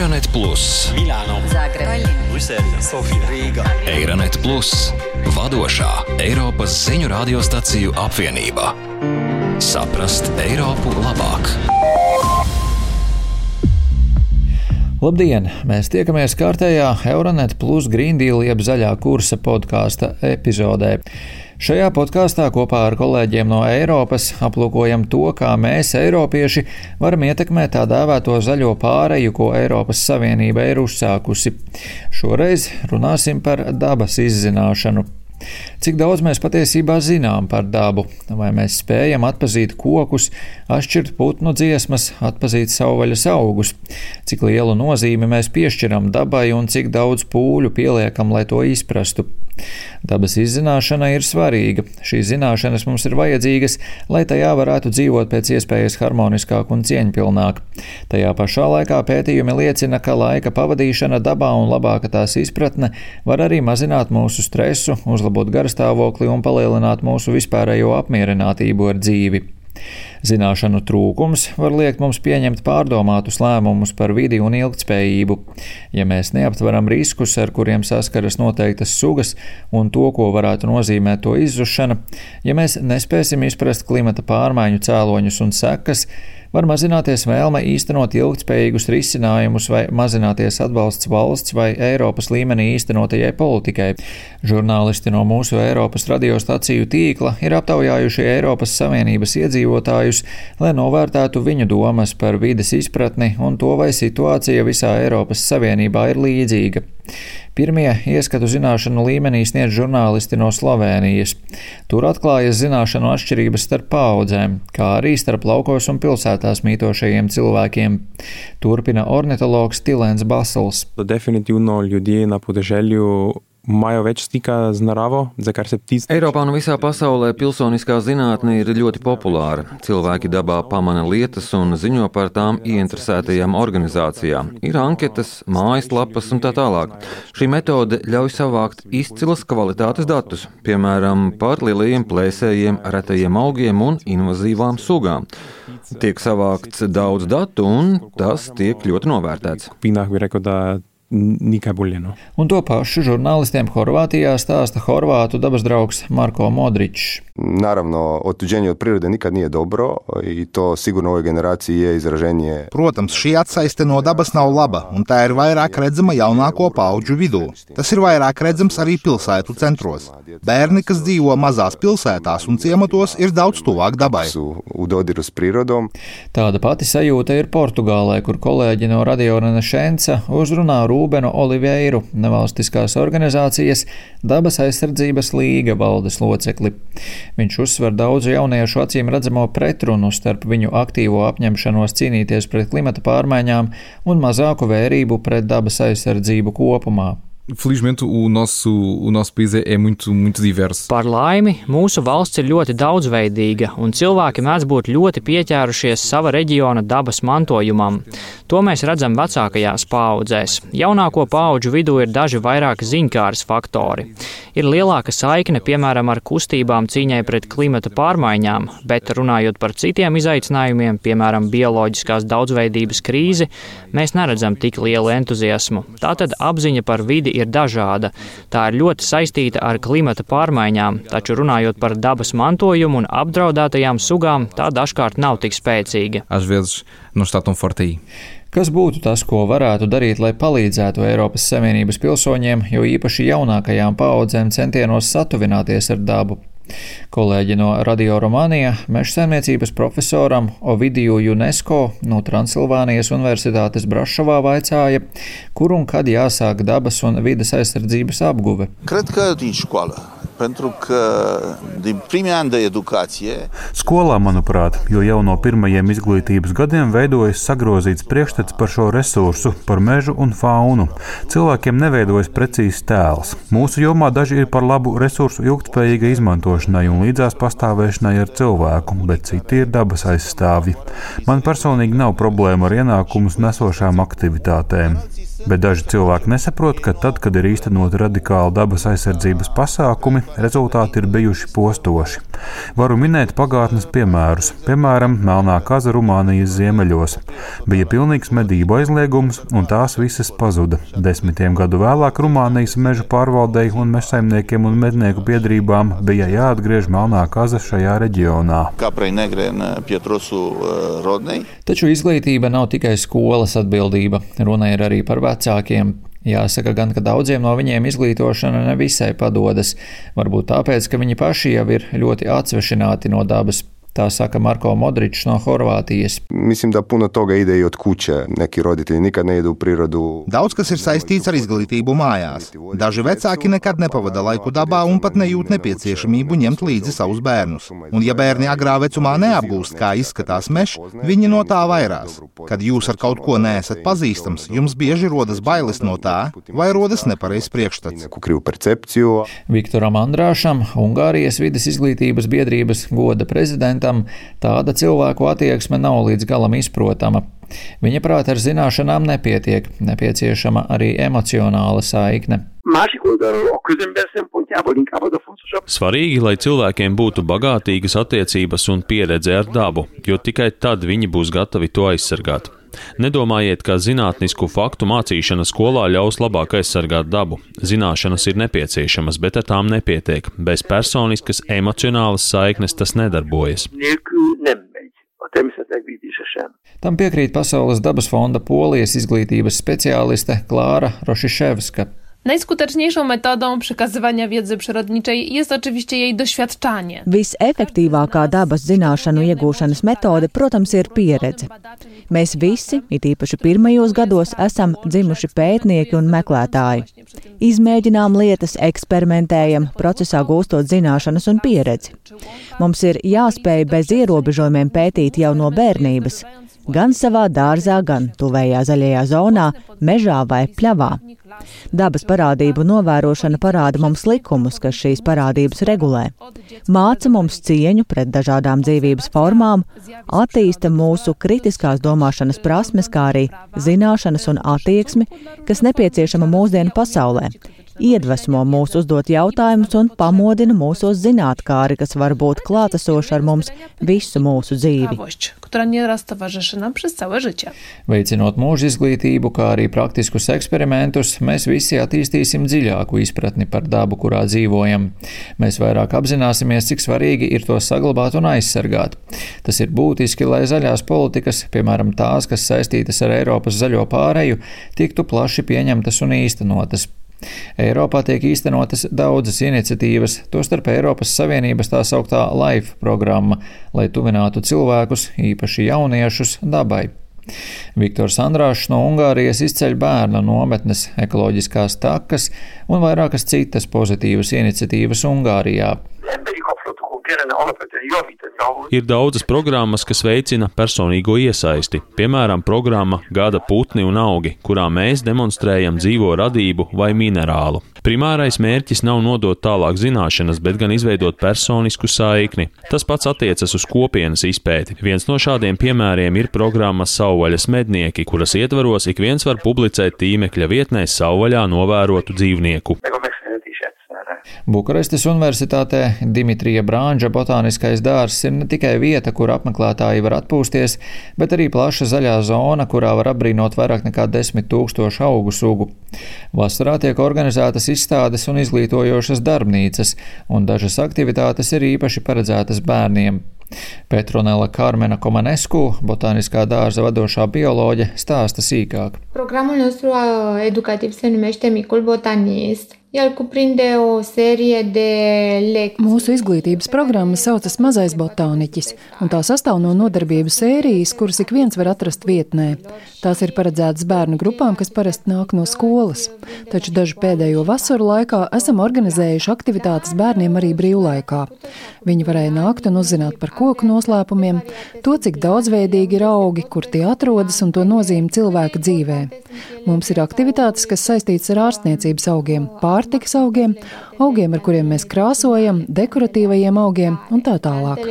Eironet Plus, Milāno, Zagreb, Brisele, Sofija, Rīga. Eironet Plus, vadošā Eiropas ziņu radiostaciju apvienība. Saprast Eiropu labāk! Labdien! Mēs tiekamies kārtējā Euronet Plus Green Deal jeb zaļā kursa podkāsta epizodē. Šajā podkāstā kopā ar kolēģiem no Eiropas aplūkojam to, kā mēs, Eiropieši, varam ietekmēt tā dēvēto zaļo pāreju, ko Eiropas Savienība ir uzsākusi. Šoreiz runāsim par dabas izzināšanu. Cik daudz mēs patiesībā zinām par dabu, vai mēs spējam atpazīt kokus, atšķirt putnu dziesmas, atpazīt savvaļas augus, cik lielu nozīmi mēs piešķiram dabai un cik daudz pūļu pieliekam, lai to izprastu. Dabas izzināšana ir svarīga. Šīs zināšanas mums ir vajadzīgas, lai tajā varētu dzīvot pēc iespējas harmoniskāk un cieņpilnāk. Tajā pašā laikā pētījumi liecina, ka laika pavadīšana dabā un labāka tās izpratne var arī mazināt mūsu stresu, uzlabot garstāvokli un palielināt mūsu vispārējo apmierinātību ar dzīvi. Zināšanu trūkums var liekt mums pieņemt pārdomātus lēmumus par vidi un ilgtspējību. Ja mēs neaptveram riskus, ar kuriem saskaras noteiktas sugas, un to, ko varētu nozīmēt to izzušana, ja mēs nespēsim izprast klimata pārmaiņu cēloņus un sekas, var mazināties vēlme īstenot ilgtspējīgus risinājumus vai mazināties atbalsts valsts vai Eiropas līmenī īstenotajai politikai. Žurnālisti no mūsu Eiropas radiostaciju tīkla ir aptaujājuši Eiropas Savienības iedzīvotājus, lai novērtētu viņu domas par vides izpratni un to, vai situācija visā Eiropas Savienībā ir līdzīga. Pirmie ieskatu zināšanu līmenī sniedz žurnālisti no Slovenijas. Tur atklājas zināšanu atšķirības starp paudzēm, kā arī starp laukos un pilsētās mītošajiem cilvēkiem. Turpina ornitologs Tilēns Basels. Definitivno ljudje na podeželju imajo več stika z naravo, za kar se ptic. Eiropā un visā pasaulē pilsoniskā zinātne ir ļoti populāra. Cilvēki dabā pamana lietas un ziņo par tām ieinteresētajām organizācijām. Ir anketas, mājaslapas un tā tālāk. Šī metode ļauj savākt izcilas kvalitātes datus, piemēram, par lielajiem plēsējiem, retajiem augiem un invazīvām sugām. Tiek savākts daudz datu, un tas tiek ļoti novērtēts. Pinah bolje. No. Un to pašu žurnālistiem Horvātijā stāsta horvātu dabas draugs Marko Modričs. Naravno, otuđenje od prirode nikad nije dobro i to sigurno ovoj generāciji je izraženie. Protams, šī atsaiste no dabas nav laba, un tā ir vairāk redzama jaunāko paudžu vidū. Tas ir vairāk redzams arī pilsētu centros. Bērni, kas dzīvo mazās pilsētās un ciematos, ir daudz tuvāk dabai. Tāda pati sajūta ir Portugālē, kur kolēģi no Radio Renašenca uzrunā Rūbenu Oliveiru, nevalstiskās organizācijas Dabas aizsardzības līga valdes locekli. Viņš uzsver daudzu jauniešu acīm redzamo pretrunu starp viņu aktīvo apņemšanos cīnīties pret klimata pārmaiņām un mazāku vērību pret dabas aizsardzību kopumā. Felizmente o nosso, o nosso país é muito, muito diverso. Par laimi, mūsu valsts ir ļoti daudzveidīga, un cilvēki mēdz būt ļoti pieķērušies sava reģiona dabas mantojumam. To mēs redzam vecākajās paudzēs. Jaunāko paudžu vidū ir daži vairāk ziņkāras faktori. Ir lielāka saikne, piemēram, ar kustībām cīņai pret klimata pārmaiņām, bet runājot par citiem izaicinājumiem, piemēram, bioloģiskās daudzveidības krīzi, mēs neredzam tik lielu entuziasmu. Tātad apziņa par vidi ir dažāda. Tā ir ļoti saistīta ar klimata pārmaiņām, taču runājot par dabas mantojumu un apdraudētajām sugām, tā dažkārt nav tik spēcīga. Às vezes não está tão forte aí. Kas būtu tas, ko varētu darīt, lai palīdzētu Eiropas Savienības pilsoņiem, jo īpaši jaunākajām paudzēm centienos satuvināties ar dabu? Kolēģi no Radio Romānija meža saimniecības profesoram Ovidiju UNESCO no Transilvānijas Universitātes Brašovā vaicāja, kur un kad jāsāk dabas un vides aizsardzības apguve. Cred că din școală. Pentru că din primii ani de educație Skolā, manuprāt, jo jau no pirmajiem izglītības gadiem veidojas sagrozīts priekšstats par šo resursu, par mežu un faunu. Cilvēkiem neveidojas precīzs tēls. Mūsu jomā daži ir par labu resursu ilgspējīgai izmantošanai un līdzās pastāvēšanai ar cilvēku, bet citi ir dabas aizstāvji. Man personīgi nav problēma ar ienākumus nesošām aktivitātēm. Bet daži cilvēki nesaprot, ka tad, kad ir īstenot radikāli dabas aizsardzības pasākumi, rezultāti ir bijuši postoši. Varu minēt pagātnes piemērus. Piemēram, Melnā kaza Rumānijas ziemeļos. Bija pilnīgs medību aizliegums, un tās visas pazuda. Desmitiem gadu vēlāk Rumānijas meža pārvaldei un mežsaimniekiem un mednieku biedrībām bija jāatgriež Melnā kaza šajā reģionā. Taču izglītība nav tikai skolas atbildība. Runa ir arī par vecākiem. Jāsaka gan, ka daudziem no viņiem izglītošana nevisai padodas, varbūt tāpēc, ka viņi paši jau ir ļoti atsvešināti no dabas. Tā saka Marko Modričs no Horvātijas. Mislim, da puno toga ide i od kuće. Neki roditelji nikad ne idu u prirodu. Daudz kas ir saistīts ar izglītību mājās. Daži vecāki nekad nepavada laiku dabā un pat nejūt nepieciešamību ņemt līdzi savus bērnus. Un ja bērni agrā vecumā neapgūst, kā izskatās mežs, viņi no tā vairās. Kad jūs ar kaut ko neesat pazīstams, jums bieži rodas bailes no tā, vai rodas nepareizs priekšstats. Viktoram Andrāšam, Ungārijas vidas izglītības biedrības goda prezidentam, pacientam, tāda cilvēku attieksme nav līdz galam izprotama. Viņa prāta ar zināšanām nepietiek, nepieciešama arī emocionāla saikne. Svarīgi, lai cilvēkiem būtu bagātīgas attiecības un pieredze ar dabu, jo tikai tad viņi būs gatavi to aizsargāt. Nedomājiet, ka zinātnisku faktu mācīšana skolā ļaus labāk aizsargāt dabu. Zināšanas ir nepieciešamas, bet ar tām nepietiek. Bez personiskas, emocionālas saiknes tas nedarbojas. Tam piekrīt Pasaules dabas fonda polijas izglītības speciāliste Klāra Rošiševska. Najskuteczniejszą metodą przekazywania wiedzy przyrodniczej jest oczywiście jej doświadczanie. Visefektīvākā dabas zināšanu iegūšanas metode, protams, ir pieredze. Mēs visi, it īpaši pirmajos gados, esam dzimuši pētnieki un meklētāji. Izmēģinām lietas, eksperimentējam, procesā gūstot zināšanas un pieredzi. Mums ir jāspēj bez ierobežojumiem pētīt jau no bērnības, gan savā dārzā, gan tuvējā zaļajā zonā, mežā vai pļavā. Dabas parādību novērošana parāda mums likumus, kas šīs parādības regulē, māca mums cieņu pret dažādām dzīvības formām, attīsta mūsu kritiskās domāšanas prasmes, kā arī zināšanas un attieksmi, kas nepieciešama mūsdienu pasaulē, iedvesmo mūs uzdot jautājumus un pamodina mūsos zinātkāri, kas var būt klātesoši ar mums visu mūsu dzīvi. Veicinot mūža izglītību, kā arī praktiskus eksperimentus, mēs visi attīstīsim dziļāku izpratni par dabu, kurā dzīvojam. Mēs vairāk apzināsimies, cik svarīgi ir to saglabāt un aizsargāt. Tas ir būtiski, lai zaļās politikas, piemēram tās, kas saistītas ar Eiropas zaļo pāreju, tiktu plaši pieņemtas un īstenotas. Eiropā tiek īstenotas daudzas iniciatīvas, tostarp Eiropas Savienības tā sauktā LIFE programma, lai tuvinātu cilvēkus, īpaši jauniešus, dabai. Viktors Andrāšs no Ungārijas izceļ bērnu nometnes, ekoloģiskās takas un vairākas citas pozitīvas iniciatīvas Ungārijā. Ir daudzas programmas, kas veicina personīgo iesaisti, piemēram, programma Gada putni un augi, kurā mēs demonstrējam dzīvo radību vai minerālu. Primārais mērķis nav nodot tālāk zināšanas, bet gan izveidot personisku saikni. Tas pats attiecas uz kopienas izpēti. Viens no šādiem piemēriem ir programma Sauvaļas mednieki, kuras ietvaros ik viens var publicēt tīmekļa vietnē savvaļā novērotu dzīvnieku. Bukarestes Universitātē Dimitrija Brāņģa botāniskais dārzs ir ne tikai vieta, kur apmeklētāji var atpūsties, bet arī plaša zaļā zona, kurā var apbrīnot vairāk nekā desmit tūkstošu augu sugu. Vasarā tiek organizētas izstādes un izglītojošas darbnīcas, un dažas aktivitātes ir īpaši paredzētas bērniem. Petronela Karmena Komanesku, botāniskā dārza vadošā bioloģe, stāsta sīkāk. Programul nostru educativ se numește Micul Botanist. Mūsu izglītības programma saucas Mazais botāniķis, un tā sastāv no nodarbību sērijas, kuras ik viens var atrast vietnē. Tās ir paredzētas bērnu grupām, kas parasti nāk no skolas. Taču dažu pēdējo vasaru laikā esam organizējuši aktivitātes bērniem arī brīvlaikā. Viņi varēja nākt un uzzināt par koku noslēpumiem, to, cik daudzveidīgi ir augi, kur tie atrodas un to nozīmi cilvēka dzīvē. Mums ir aktivitātes, kas saistītas ar ārstniecības augiem. Pār pārtikas augiem, augiem, ar kuriem mēs krāsojam, dekoratīvajiem augiem un tā tālāk.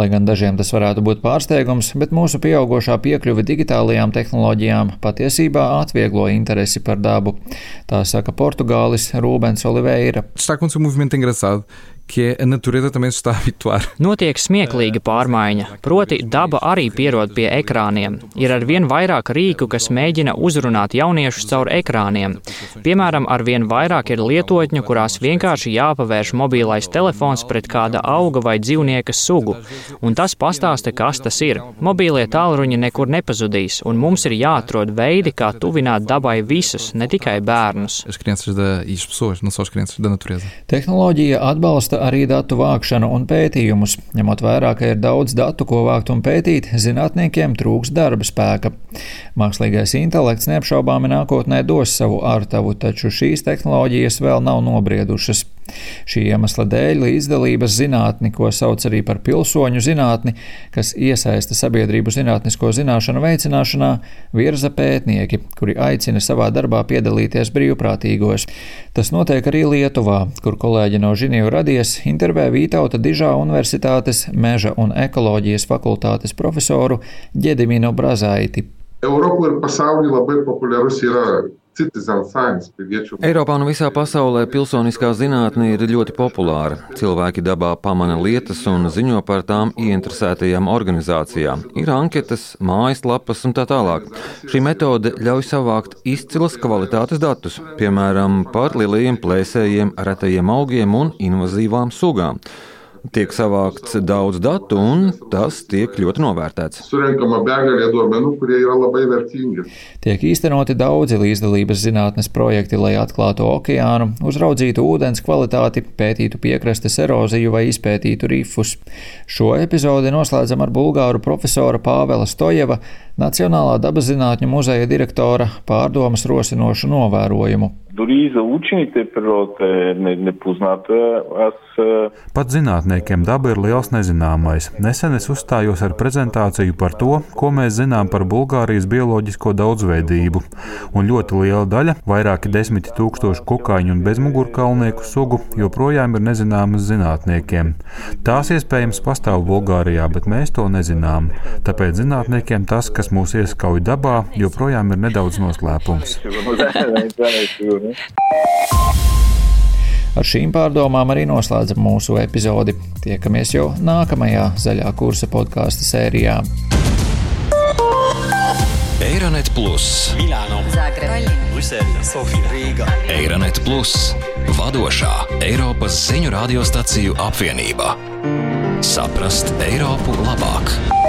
Lai gan dažiem tas varētu būt pārsteigums, bet mūsu pieaugušā piekļuve digitālajām tehnoloģijām patiesībā atvieglo interesi par dabu. Tā saka Portugālis Rūbens Oliveira. Está a acontecer um movimento engraçado que a natureza também se está a habituar. Notiek smieklīga pārmaiņa, proti daba arī pierod pie ekrāniem. Ir ar vien vairāk rīku, kas mēģina uzrunāt jauniešus caur ekrāniem. Piemēram, ar vien vairāk ir lietotņu, kurās vienkārši jāpavērš mobilais telefons pret kāda auga vai dzīvnieka sugu, un tas pastāsta, kas tas ir. Mobīlie tālruņi nekur nepazudīs, un mums ir jāatrod veidi, kā tuvināt dabai visus, ne tikai bērnus. As crianças da, e as pessoas, não só as crianças da natureza. Tehnoloģija atbalsta arī datu vākšanu un pētījumus. Ņemot vērā, ka ir daudz datu, ko vākt un pētīt, zinātniekiem trūks darba spēka. Mākslīgais intelekts neapšaubāmi nākotnē dos savu ārtavu, taču šīs tehnoloģijas vēl nav nobriedušas. Šī iemesla dēļ līdzdalības zinātni, ko sauc arī par pilsoņu zinātni, kas iesaista sabiedrību zinātnisko zināšanu veicināšanā, virza pētnieki, kuri aicina savā darbā piedalīties brīvprātīgos. Tas notiek arī Lietuvā, kur kolēģi no Žiniju radies intervē Vītauta Dižā Universitātes meža un ekoloģijas fakultātes profesoru Ģediminu Brazaiti. Europā ir pasaulī labai populiarus yra Eiropā un visā pasaulē pilsoniskā zinātne ir ļoti populāra. Cilvēki dabā pamana lietas un ziņo par tām ieinteresētajām organizācijām. Ir anketas, mājaslapas un tā tālāk. Šī metode ļauj savākt izcilas kvalitātes datus, piemēram, par lielajiem plēsējiem, retajiem augiem un invazīvām sugām tiek savākts daudz datu, un tas tiek ļoti novērtēts. Surenkama begalė duomenų, kurie yra labai vertingi. Tiek īstenoti daudzi līdzdalības zinātnes projekti, lai atklātu okeānu, uzraudzītu ūdens kvalitāti, pētītu piekrastes eroziju vai izpētītu rifus. Šo epizodi noslēdzam ar bulgāru profesora Pāvela Stojeva, Nacionālā dabas zinātņu muzeja direktora pārdomas rosinošu novērojumu Дори за учените природата е непозната. Аз Pat zinātniekiem daba ir liels nezināmais. Nesen es uzstājos ar prezentāciju par to, ko mēs zinām par Bulgārijas bioloģisko daudzveidību. Un ļoti liela daļa, vairāki desmiti tūkstoši kukaiņu un bezmugurkaulnieku sugu, joprojām ir nezināmas zinātniekiem. Tās iespējams pastāv Bulgārijā, bet mēs to nezinām. Tāpēc zinātniekiem tas, kas mūs ieskauj dabā, joprojām ir nedaudz noslēpums. Ar šīm pārdomām arī noslēdzam mūsu epizodi. Tiekamies jau nākamajā zaļā kursa podkāstu sērijā. Eironet Plus, Milāno, Zagreba, Brisele, Sofija, Rīga. Eironet Plus, vadošā Eiropas ziņu radiostaciju apvienība. Saprast Eiropu labāk!